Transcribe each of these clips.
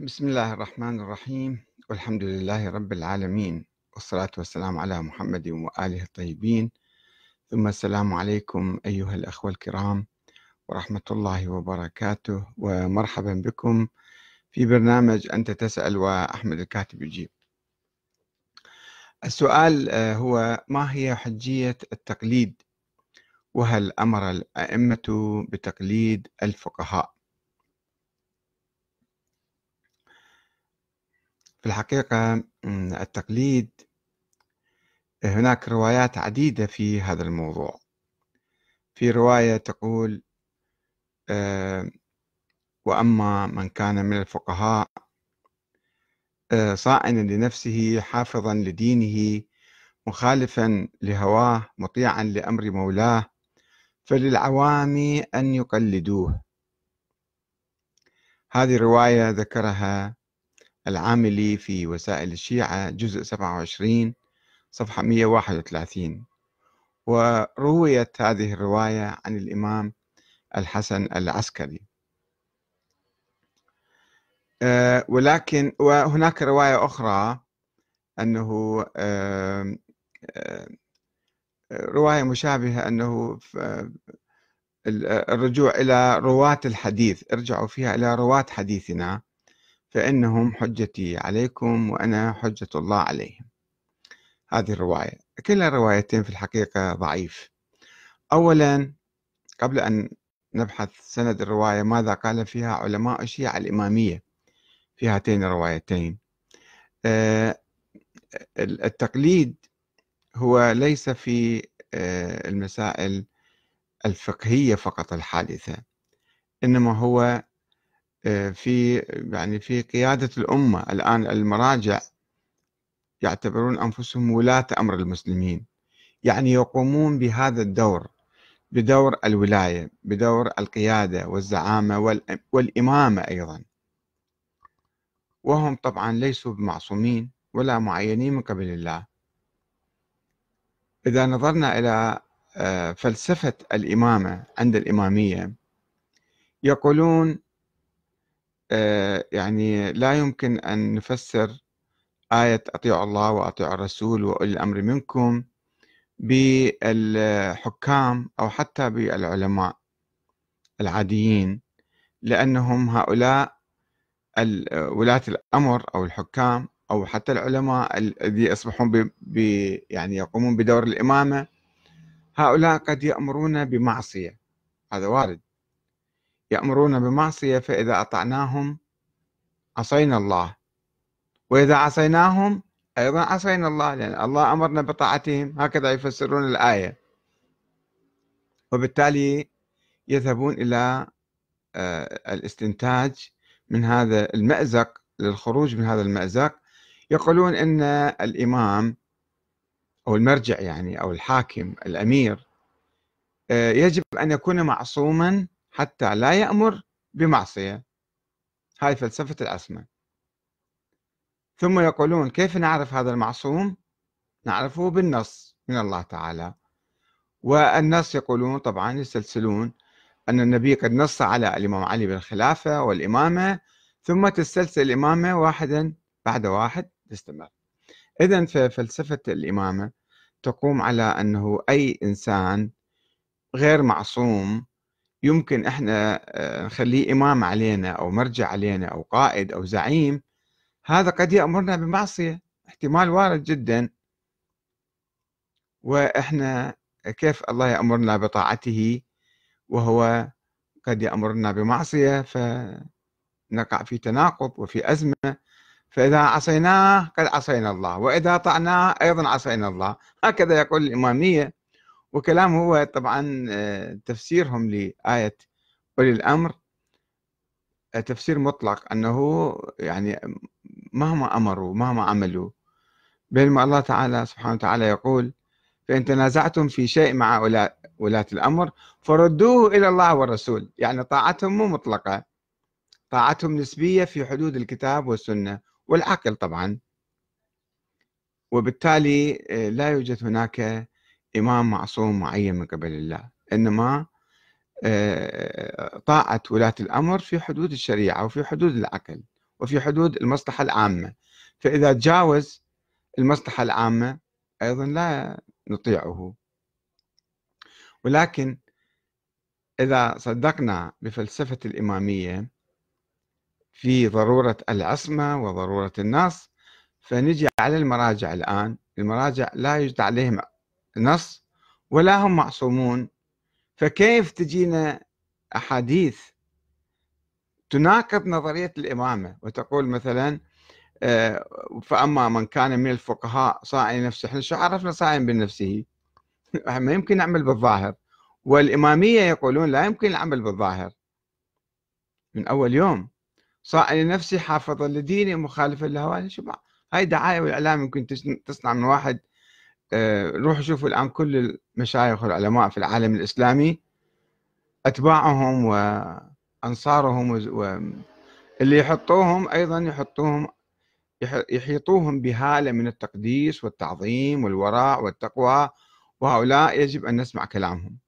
بسم الله الرحمن الرحيم. والحمد لله رب العالمين. والصلاة والسلام على محمد وآله الطيبين. ثم السلام عليكم أيها الأخوة الكرام ورحمة الله وبركاته. ومرحبا بكم في برنامج أنت تسأل وأحمد الكاتب يجيب. السؤال آه، هو ما هي حجية التقليد؟ وهل أمر الأئمة بتقليد الفقهاء؟ في الحقيقة التقليد هناك روايات عديدة في هذا الموضوع. في رواية تقول آه، وأما من كان من الفقهاء آه، صائنا لنفسه حافظا لدينه مخالفا لهواه مطيعا لأمر مولاه فللعوام أن يقلدوه. هذه رواية ذكرها العاملي في وسائل الشيعة جزء 27 صفحة 131 ورويت هذه الرواية عن الإمام الحسن العسكري. أه ولكن وهناك رواية أخرى أنه رواية مشابهة أنه الرجوع إلى رواة الحديث ارجعوا فيها إلى رواة حديثنا. فإنهم حجتي عليكم وأنا حجة الله عليهم. هذه الرواية. كلا الروايتين في الحقيقة ضعيف. أولا قبل أن نبحث سند الرواية ماذا قال فيها علماء الشيعة الإمامية في هاتين الروايتين؟ آه، التقليد هو ليس في آه، المسائل الفقهية فقط الحادثة إنما هو في يعني في قيادة الأمة الآن المراجع يعتبرون أنفسهم ولاة أمر المسلمين. يعني يقومون بهذا الدور بدور الولاية بدور القيادة والزعامة والإمامة أيضا. وهم طبعا ليسوا بمعصومين ولا معينين من قبل الله. إذا نظرنا إلى آه، فلسفة الإمامة عند الإمامية يقولون آه، يعني لا يمكن أن نفسر آية أطيعوا الله وأطيعوا الرسول وأولي الأمر منكم بالحكام أو حتى بالعلماء العاديين لأنهم هؤلاء ولاة الأمر أو الحكام أو حتى العلماء الذي يصبحون يعني يقومون بدور الإمامة هؤلاء قد يأمرون بمعصية. هذا وارد. يأمرون بمعصية فإذا أطعناهم عصينا الله. وإذا عصيناهم أيضا عصينا الله لأن الله أمرنا بطاعتهم. هكذا يفسرون الآية. وبالتالي يذهبون إلى آه، الاستنتاج من هذا المأزق للخروج من هذا المأزق. يقولون أن الإمام أو المرجع يعني أو الحاكم الأمير آه، يجب أن يكون معصوما حتى لا يأمر بمعصية. هاي فلسفة العصمة ثم يقولون كيف نعرف هذا المعصوم؟ نعرفه بالنص من الله تعالى. والنص يقولون طبعا يستلسلون أن النبي قد نص على الإمام علي بالخلافة والإمامة ثم تستلسل الإمامة واحدا بعد واحد تستمر. إذا ففلسفة الإمامة تقوم على أنه أي إنسان غير معصوم يمكن إحنا آه، نخليه إمام علينا أو مرجع علينا أو قائد أو زعيم هذا قد يأمرنا بمعصية احتمال وارد جدا. وإحنا كيف الله يأمرنا بطاعته وهو قد يأمرنا بمعصية فنقع في تناقض وفي أزمة. فإذا عصيناه قد عصينا الله وإذا طعناه أيضا عصينا الله. هكذا يقول الاماميه وكلام هو طبعا آه، تفسيرهم لآية أولي الأمر. آه، تفسير مطلق أنه يعني مهما أمروا مهما عملوا بينما الله تعالى سبحانه وتعالى يقول فإن تنازعتم في شيء مع ولاة الأمر فردوه إلى الله والرسول. يعني طاعتهم مو مطلقة. طاعتهم نسبية في حدود الكتاب والسنة والعقل طبعا. وبالتالي آه، لا يوجد هناك إمام معصوم معين من قبل الله إنما آه، طاعة ولاة الأمر في حدود الشريعة وفي حدود العقل وفي حدود المصلحة العامة. فإذا تجاوز المصلحة العامة أيضا لا نطيعه. ولكن إذا صدقنا بفلسفة الإمامية في ضرورة العصمة وضرورة النص فنجي على المراجع الآن. المراجع لا يوجد عليهم نص ولا هم معصومون. فكيف تجينا أحاديث تناقض نظرية الإمامة وتقول مثلا آه، فأما من كان من الفقهاء صائم نفسه إحنا شو عرفنا صائم بنفسه؟ ما يمكن نعمل بالظاهر. والإمامية يقولون لا يمكن العمل بالظاهر. من أول يوم. صائم نفسي حافظا لديني مخالفا لهواني شو هاي دعاية والإعلام يمكن تصنع من واحد روحوا شوفوا الآن كل المشايخ والعلماء في العالم الإسلامي أتباعهم وأنصارهم واللي يحطوهم أيضا يحطوهم يحيطوهم بهالة من التقديس والتعظيم والورع والتقوى وهؤلاء يجب أن نسمع كلامهم.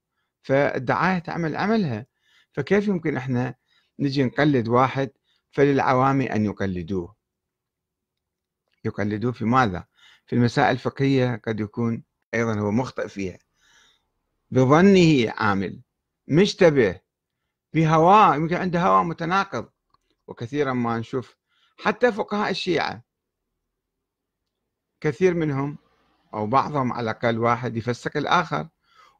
فالدعاية تعمل عملها. فكيف يمكن إحنا نجي نقلد واحد فللعوام أن يقلدوه؟ يقلدوه في ماذا؟ في المسائل الفقهية قد يكون أيضا هو مخطئ فيها. بظنه عامل مشتبه بهواه يمكن عنده هوى متناقض وكثيرا ما نشوف. حتى فقهاء الشيعة كثير منهم أو بعضهم على الأقل واحد يفسق الآخر.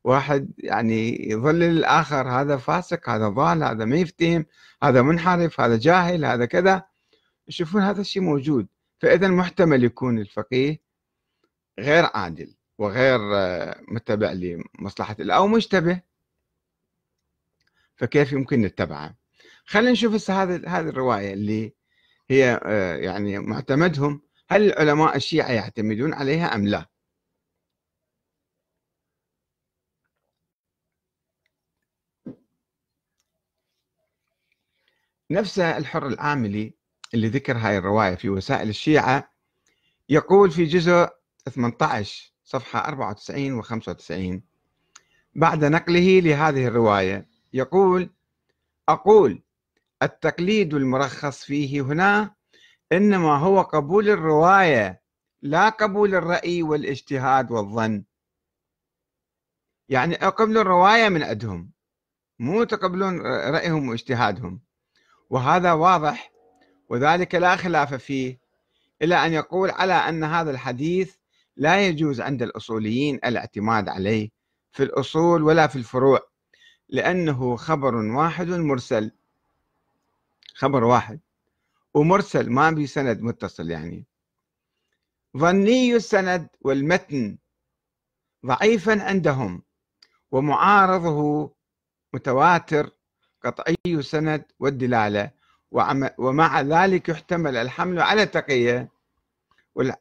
واحد يعني يظلل الآخر هذا فاسق هذا ضال هذا ما يفتهم هذا منحرف هذا جاهل هذا كذا. يشوفون هذا الشيء موجود. فإذا محتمل يكون الفقيه غير عادل وغير متبع لمصلحة أو مشتبه. فكيف يمكن نتبعه؟ خلينا نشوف هذه هذه الرواية اللي هي آه، يعني معتمدهم. هل العلماء الشيعة يعتمدون عليها أم لا؟ نفس الحر العاملي اللي ذكر هاي الرواية في وسائل الشيعة يقول في جزء 18 صفحة 94 و 95 بعد نقله لهذه الرواية يقول أقول التقليد المرخص فيه هنا إنما هو قبول الرواية لا قبول الرأي والاجتهاد والظن. يعني قبل الرواية من عندهم مو تقبلون رأيهم واجتهادهم وهذا واضح وذلك لا خلاف فيه إلى أن يقول على أن هذا الحديث لا يجوز عند الأصوليين الاعتماد عليه في الأصول ولا في الفروع لأنه خبر واحد مرسل. خبر واحد. ومرسل ما في سند متصل يعني. ظني السند والمتن ضعيفا عندهم ومعارضه متواتر قطعي السند والدلالة. ومع ذلك يحتمل الحمل على تقية.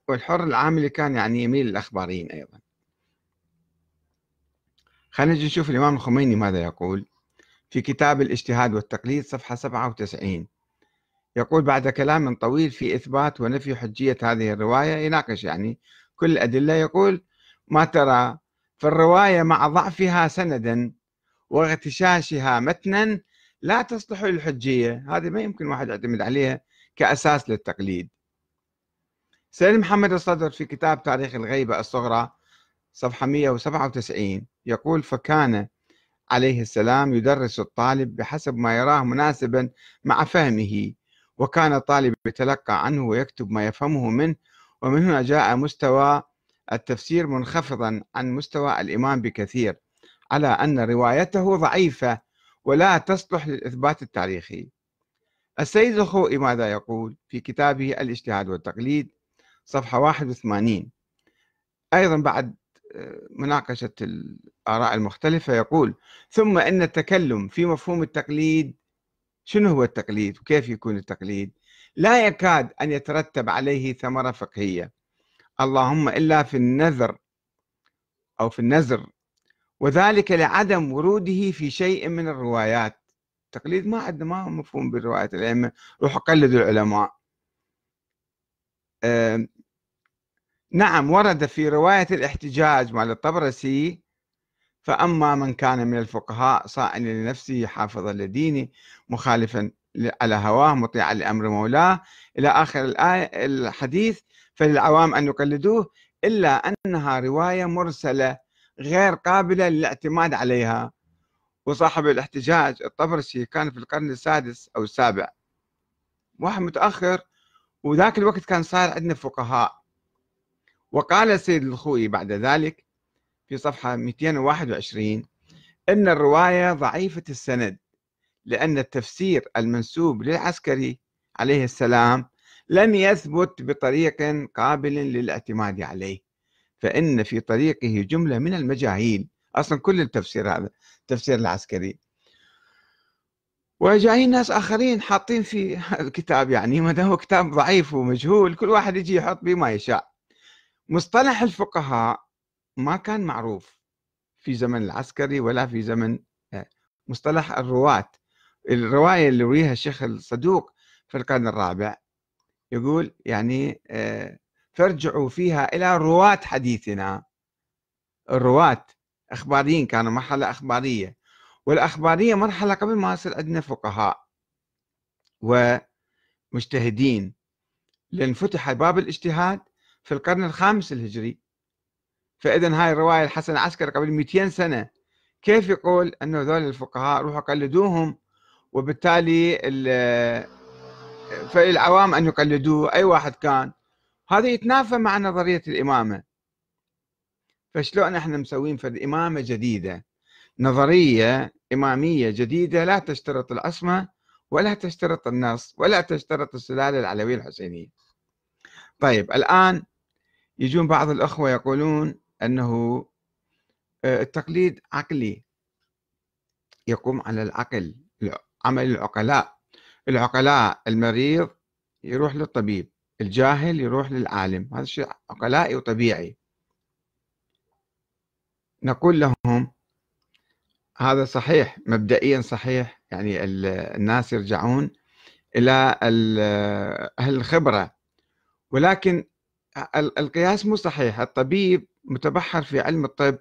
والحر العاملي كان يعني يميل للأخباريين أيضا. خلينا نجي نشوف الإمام الخميني ماذا يقول. في كتاب الاجتهاد والتقليد صفحة 97 يقول بعد كلام طويل في إثبات ونفي حجية هذه الرواية يناقش يعني كل الأدلة يقول ما ترى في الرواية مع ضعفها سندا واغتشاشها متنا لا تصلح للحجية هذه ما يمكن واحد يعتمد عليها كأساس للتقليد. سيد محمد الصدر في كتاب تاريخ الغيبة الصغرى صفحة 197 يقول فكان عليه السلام يدرس الطالب بحسب ما يراه مناسبا مع فهمه وكان الطالب يتلقى عنه ويكتب ما يفهمه منه ومن هنا جاء مستوى التفسير منخفضا عن مستوى الإمام بكثير على أن روايته ضعيفة ولا تصلح للإثبات التاريخي. السيد الخوئي ماذا يقول في كتابه الاجتهاد والتقليد صفحة 81 أيضا بعد آه، مناقشة الآراء المختلفة يقول ثم إن التكلم في مفهوم التقليد شنو هو التقليد وكيف يكون التقليد؟ لا يكاد أن يترتب عليه ثمرة فقهية. اللهم إلا في النذر أو في النذر وذلك لعدم وروده في شيء من الروايات. التقليد ما عندنا ما هو مفهوم بالروايات الأئمة. روحوا قلدوا العلماء. آه نعم ورد في رواية الإحتجاج مال الطبرسي فأما من كان من الفقهاء صائلا لنفسه حافظا لدينه مخالفا على هواه مطيعا لأمر مولاه إلى آخر الآية الحديث فللعوام أن يقلدوه إلا أنها رواية مرسلة غير قابلة للاعتماد عليها. وصاحب الاحتجاج الطبرسي كان في القرن السادس أو السابع. واحد متأخر وذاك الوقت كان صار عندنا فقهاء. وقال السيد الخوئي بعد ذلك في صفحة 221 أن الرواية ضعيفة السند لأن التفسير المنسوب للعسكري عليه السلام لم يثبت بطريق قابل للاعتماد عليه. فإن في طريقه جملة من المجاهيل. أصلا كل التفسير هذا التفسير العسكري. وجايين ناس آخرين حاطين في الكتاب يعني ما هو كتاب ضعيف ومجهول كل واحد يجي يحط به ما يشاء. مصطلح الفقهاء ما كان معروف في زمن العسكري ولا في زمن آه، مصطلح الرواة. الرواية اللي رويها الشيخ الصدوق في القرن الرابع يقول يعني آه، فارجعوا فيها إلى رواة حديثنا. الرواة أخباريين كانوا مرحلة أخبارية والأخبارية مرحلة قبل ما يصير عندنا فقهاء ومجتهدين. لأن فتح باب الاجتهاد في القرن الخامس الهجري. فإذا هاي الرواية الحسن العسكري قبل 200 سنة كيف يقول أنه ذول الفقهاء روحوا قلدوهم؟ وبالتالي فالعوام أن يقلدوه. أي واحد كان هذا يتنافى مع نظرية الإمامة. فشلون إحنا مسوين في الإمامة جديدة. نظرية إمامية جديدة لا تشترط العصمة ولا تشترط النص ولا تشترط السلالة العلوية الحسينية. طيب الآن يجون بعض الأخوة يقولون أنه آه، التقليد عقلي. يقوم على العقل عمل العقلاء. العقلاء المريض يروح للطبيب. الجاهل يروح للعالم. هذا شيء عقلائي وطبيعي. نقول لهم هذا صحيح مبدئيا صحيح. يعني الناس يرجعون إلى أهل الخبرة. ولكن القياس مو صحيح. الطبيب متبحر في علم الطب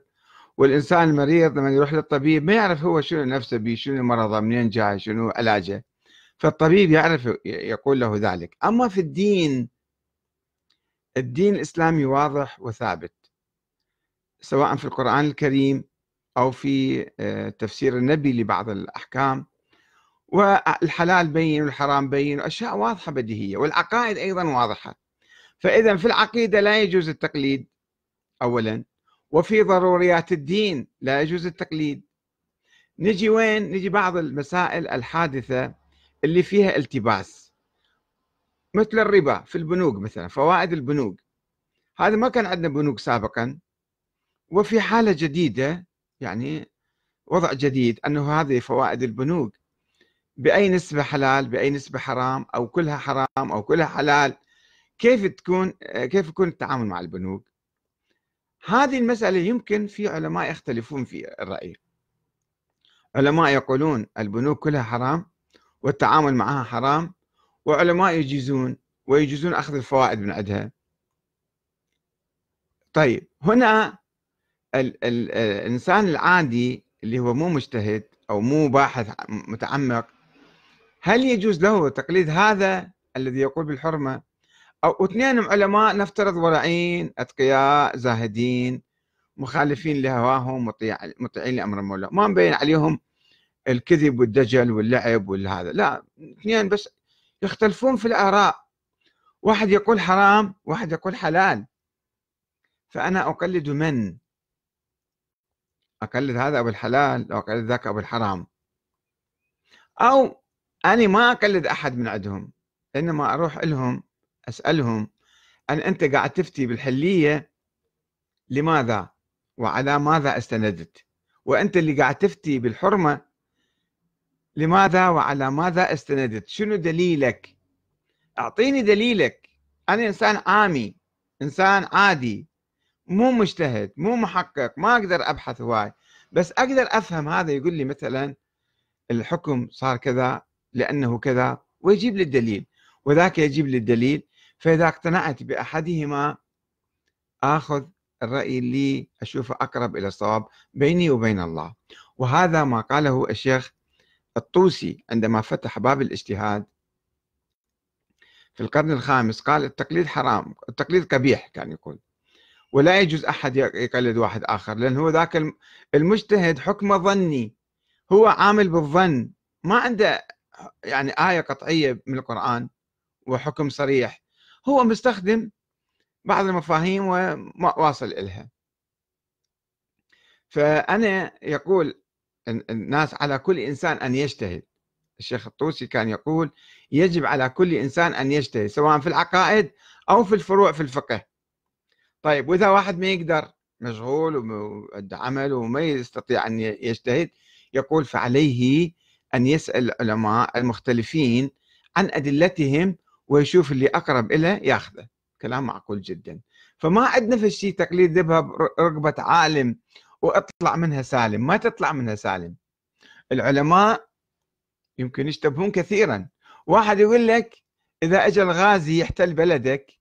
والإنسان المريض لما يروح للطبيب ما يعرف هو شنو نفسه بيه شنو مرضه منين جاي شنو علاجه. فالطبيب يعرف يقول له ذلك. أما في الدين الدين الإسلامي واضح وثابت سواء في القرآن الكريم أو في آه، تفسير النبي لبعض الأحكام. والحلال بين والحرام بين وأشياء واضحة بديهية والعقائد أيضا واضحة. فإذا في العقيدة لا يجوز التقليد أولا. وفي ضروريات الدين لا يجوز التقليد. نجي وين؟ نجي بعض المسائل الحادثة اللي فيها التباس. مثل الربا في البنوك مثلا فوائد البنوك. هذا ما كان عندنا بنوك سابقا. وفي حالة جديدة يعني وضع جديد أنه هذه فوائد البنوك. بأي نسبة حلال بأي نسبة حرام أو كلها حرام أو كلها حلال كيف تكون كيف يكون التعامل مع البنوك؟ هذه المسألة يمكن في علماء يختلفون في الرأي. علماء يقولون البنوك كلها حرام. والتعامل معها حرام وعلماء يجيزون ويجيزون أخذ الفوائد من عندها. طيب هنا ال ال الإنسان العادي اللي هو مو مجتهد أو مو باحث متعمق هل يجوز له تقليد هذا الذي يقول بالحرمة؟ أو اثنين علماء نفترض ورعين أتقياء زاهدين مخالفين لهواهم مطيع مطيعين لأمر المولى ما مبين عليهم الكذب والدجل واللعب والهذا. لا اثنين بس يختلفون في الآراء. واحد يقول حرام واحد يقول حلال. فأنا أقلد من؟ أقلد هذا أبو الحلال أو أقلد ذاك أبو الحرام. أو أنا ما أقلد أحد من عندهم إنما أروح لهم أسألهم أن أنت قاعد تفتي بالحلية لماذا؟ وعلى ماذا استندت؟ وأنت اللي قاعد تفتي بالحرمة لماذا وعلى ماذا استندت؟ شنو دليلك؟ أعطيني دليلك. أنا إنسان عامي إنسان عادي مو مجتهد مو محقق ما أقدر أبحث هواي بس أقدر أفهم هذا يقول لي مثلا الحكم صار كذا لأنه كذا ويجيب لي الدليل. وذاك يجيب لي الدليل فإذا اقتنعت بأحدهما آخذ الرأي اللي أشوفه أقرب إلى الصواب بيني وبين الله. وهذا ما قاله الشيخ الطوسي عندما فتح باب الاجتهاد في القرن الخامس قال التقليد حرام التقليد قبيح كان يقول. ولا يجوز أحد يقلد واحد آخر لأن هو ذاك المجتهد حكمه ظني. هو عامل بالظن ما عنده يعني آية قطعية من القرآن وحكم صريح. هو مستخدم بعض المفاهيم وما واصل إلها فأنا يقول الناس على كل إنسان أن يجتهد. الشيخ الطوسي كان يقول يجب على كل إنسان أن يجتهد سواء في العقائد أو في الفروع في الفقه. طيب وإذا واحد ما يقدر مشغول وعنده عمل وما يستطيع أن يجتهد يقول فعليه أن يسأل العلماء المختلفين عن أدلتهم ويشوف اللي أقرب إليه ياخذه. كلام معقول جدا. فما عندنا في الشيء تقليد ذبها برقبة عالم وأطلع منها سالم. ما تطلع منها سالم. العلماء يمكن يشتبهون كثيرا. واحد يقول لك إذا أجى الغازي يحتل بلدك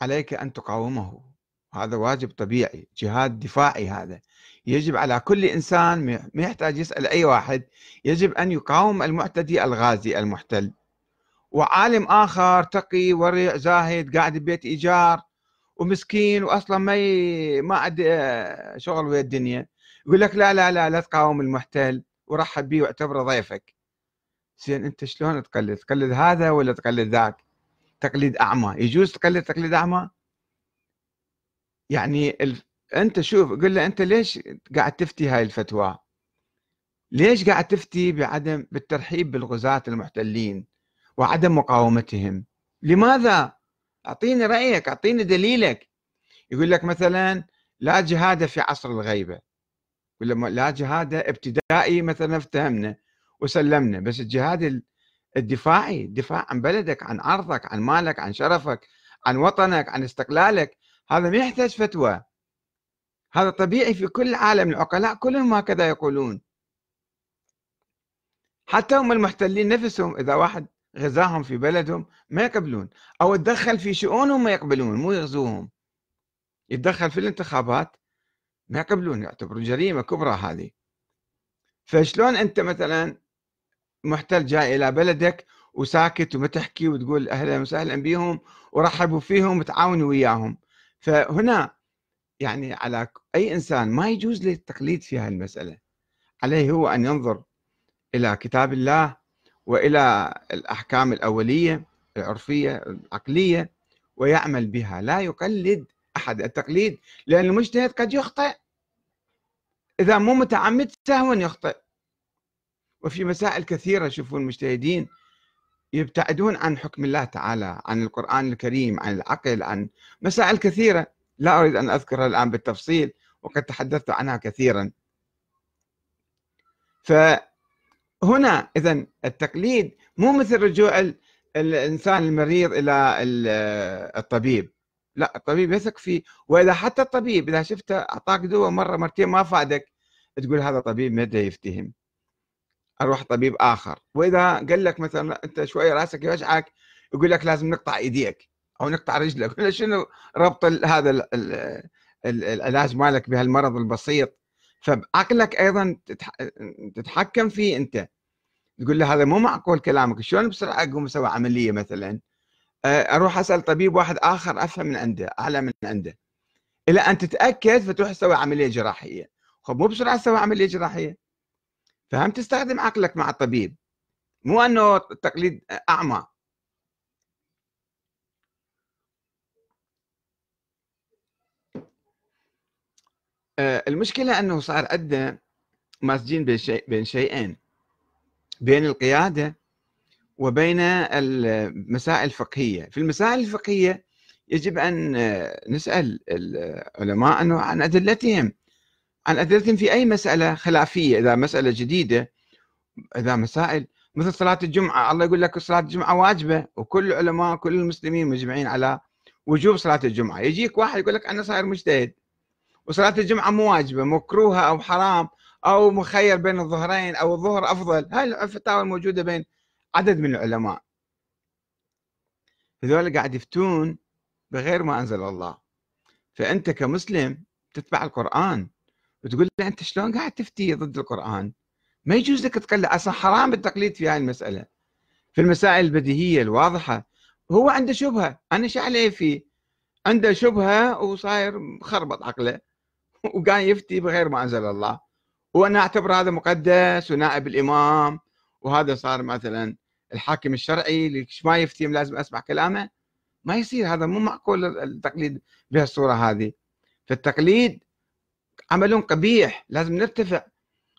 عليك أن تقاومه. هذا واجب طبيعي جهاد دفاعي هذا. يجب على كل إنسان ما يحتاج يسأل أي واحد يجب أن يقاوم المعتدي الغازي المحتل. وعالم آخر تقي ورع زاهد قاعد ببيت إيجار ومسكين وأصلا ما ي... ما عنده شغل ويا الدنيا. يقول لك لا لا لا لا تقاوم المحتل ورحب به واعتبره ضيفك. زين أنت شلون تقلد؟ تقلد هذا ولا تقلد ذاك؟ تقليد أعمى. يجوز تقلد تقليد أعمى؟ يعني ال... أنت شوف قل له أنت ليش قاعد تفتي هاي الفتوى؟ ليش قاعد تفتي بعدم بالترحيب بالغزاة المحتلين وعدم مقاومتهم؟ لماذا؟ أعطيني رأيك أعطيني دليلك. يقول لك مثلا لا جهاد في عصر الغيبة. يقول لا جهاد ابتدائي مثلا افتهمنا وسلمنا بس الجهاد الدفاعي الدفاع عن بلدك عن عرضك عن مالك عن شرفك عن وطنك عن استقلالك هذا ما يحتاج فتوى. هذا طبيعي في كل العالم العقلاء كلهم هكذا يقولون. حتى هم المحتلين نفسهم إذا واحد غزاهم في بلدهم ما يقبلون أو تدخل في شؤونهم ما يقبلون مو يغزوهم. يتدخل في الانتخابات ما يقبلون يعتبرون جريمة كبرى هذه. فشلون أنت مثلا محتل جاي إلى بلدك وساكت وما تحكي وتقول أهلا وسهلا بهم ورحبوا فيهم وتعاونوا وياهم؟ فهنا يعني على أي إنسان ما يجوز له التقليد في هذه المسألة عليه هو أن ينظر إلى كتاب الله وإلى الأحكام الأولية العرفية العقلية ويعمل بها. لا يقلد أحد التقليد لأن المجتهد قد يخطئ. إذا مو متعمد سهوا يخطئ. وفي مسائل كثيرة شوفوا المجتهدين يبتعدون عن حكم الله تعالى عن القرآن الكريم عن العقل عن مسائل كثيرة. لا أريد أن أذكرها الآن بالتفصيل وقد تحدثت عنها كثيرا. ف هنا اذا التقليد مو مثل رجوع الإنسان المريض إلى الطبيب. لا الطبيب يثق فيه. وإذا حتى الطبيب إذا شفته أعطاك دواء مرة مرتين ما فادك تقول هذا طبيب ما يفتهم. أروح طبيب آخر. وإذا قال لك مثلا أنت شوية راسك يوجعك يقول لك لازم نقطع إيديك أو نقطع رجلك. شنو ربط هذا العلاج مالك بهالمرض البسيط؟ فعقلك أيضا تتحكم فيه أنت. تقول له هذا مو معقول كلامك شلون بسرعة أقوم أسوي عملية مثلا؟ أروح أسأل طبيب واحد آخر أفهم من عنده أعلى من عنده. إلى أن تتأكد فتروح تسوي عملية جراحية. خب مو بسرعة تسوي عملية جراحية. فهم تستخدم عقلك مع الطبيب. مو أنه التقليد أعمى. آه، المشكلة أنه صار عندنا ماسجين بين, شيء بين شيئين بين القيادة وبين المسائل الفقهية. في المسائل الفقهية يجب أن نسأل العلماء أنه عن أدلتهم عن أدلتهم في أي مسألة خلافية إذا مسألة جديدة إذا مسائل مثل صلاة الجمعة الله يقول لك صلاة الجمعة واجبة وكل العلماء كل المسلمين مجمعين على وجوب صلاة الجمعة. يجيك واحد يقول لك أنا صاير مجتهد. وصلاة الجمعة مو واجبة مكروهة أو حرام أو مخير بين الظهرين أو الظهر أفضل. هاي الفتاوى الموجودة بين عدد من العلماء. هذول قاعد يفتون بغير ما أنزل الله. فأنت كمسلم تتبع القرآن وتقول له أنت شلون قاعد تفتي ضد القرآن؟ ما يجوز لك تقلد أصلا حرام التقليد في هاي المسألة. في المسائل البديهية الواضحة. هو عنده شبهة. أنا شو عليه فيه عنده شبهة وصاير خربط عقله. وقاعد يفتي بغير ما أنزل الله. وأنا أعتبر هذا مقدس ونائب الإمام. وهذا صار مثلا الحاكم الشرعي اللي ما يفتي لازم أسمع كلامه. ما يصير هذا مو معقول التقليد بهالصورة هذه. فالتقليد عمل قبيح لازم نرتفع.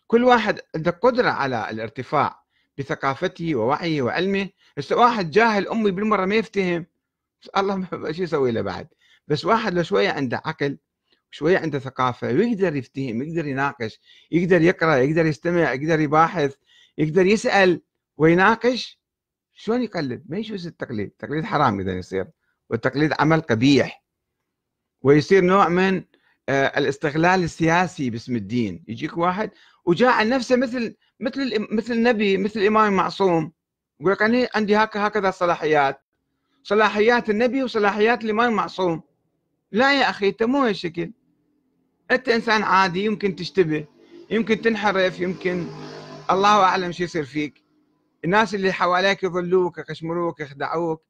كل واحد عنده قدرة على الارتفاع بثقافته ووعيه وعلمه. بس واحد جاهل أمي بالمرة ما يفتهم. الله شو يسوي له بعد؟ بس واحد لو شوية عنده عقل شوية عنده ثقافة ويقدر يفتهم يقدر يناقش يقدر يقرأ يقدر يستمع يقدر يباحث يقدر يسأل ويناقش شلون يقلد؟ ما يجوز التقليد، التقليد حرام إذا يصير والتقليد عمل قبيح. ويصير نوع من آه، الاستغلال السياسي باسم الدين، يجيك واحد وجاعل نفسه مثل مثل مثل النبي مثل الإمام المعصوم يقول لك أنا عندي هكذا صلاحيات. صلاحيات النبي وصلاحيات الإمام المعصوم. لا يا أخي أنت مو هالشكل. أنت إنسان عادي يمكن تشتبه يمكن تنحرف يمكن الله أعلم شو يصير فيك. الناس اللي حواليك يظلوك يقشمروك يخدعوك.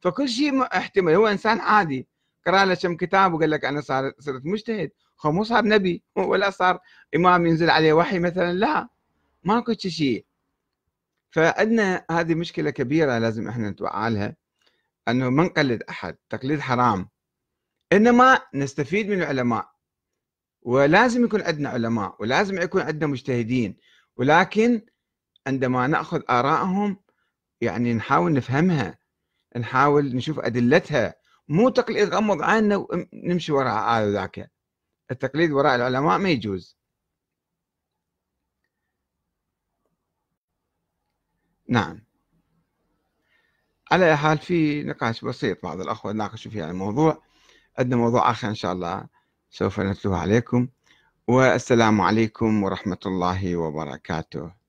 فكل شيء احتمال. هو إنسان عادي. قرأ له كم كتاب وقال لك أنا صار صرت مجتهد. هو مو صار نبي ولا صار إمام ينزل عليه وحي مثلا لا. ماكو شيء. فعندنا هذه مشكلة كبيرة لازم إحنا نتوعى لها إنه ما نقلد أحد. تقليد حرام. إنما نستفيد من العلماء. ولازم يكون عندنا علماء ولازم يكون عندنا مجتهدين ولكن عندما نأخذ آرائهم يعني نحاول نفهمها نحاول نشوف أدلتها مو تقليد غمض عنا ونمشي وراء هذا ذاك التقليد وراء العلماء ما يجوز. نعم. على حال في نقاش بسيط بعض الأخوة ناقشوا في هذا الموضوع. عندنا موضوع آخر إن شاء الله. سوف نتلوه عليكم. والسلام عليكم ورحمة الله وبركاته.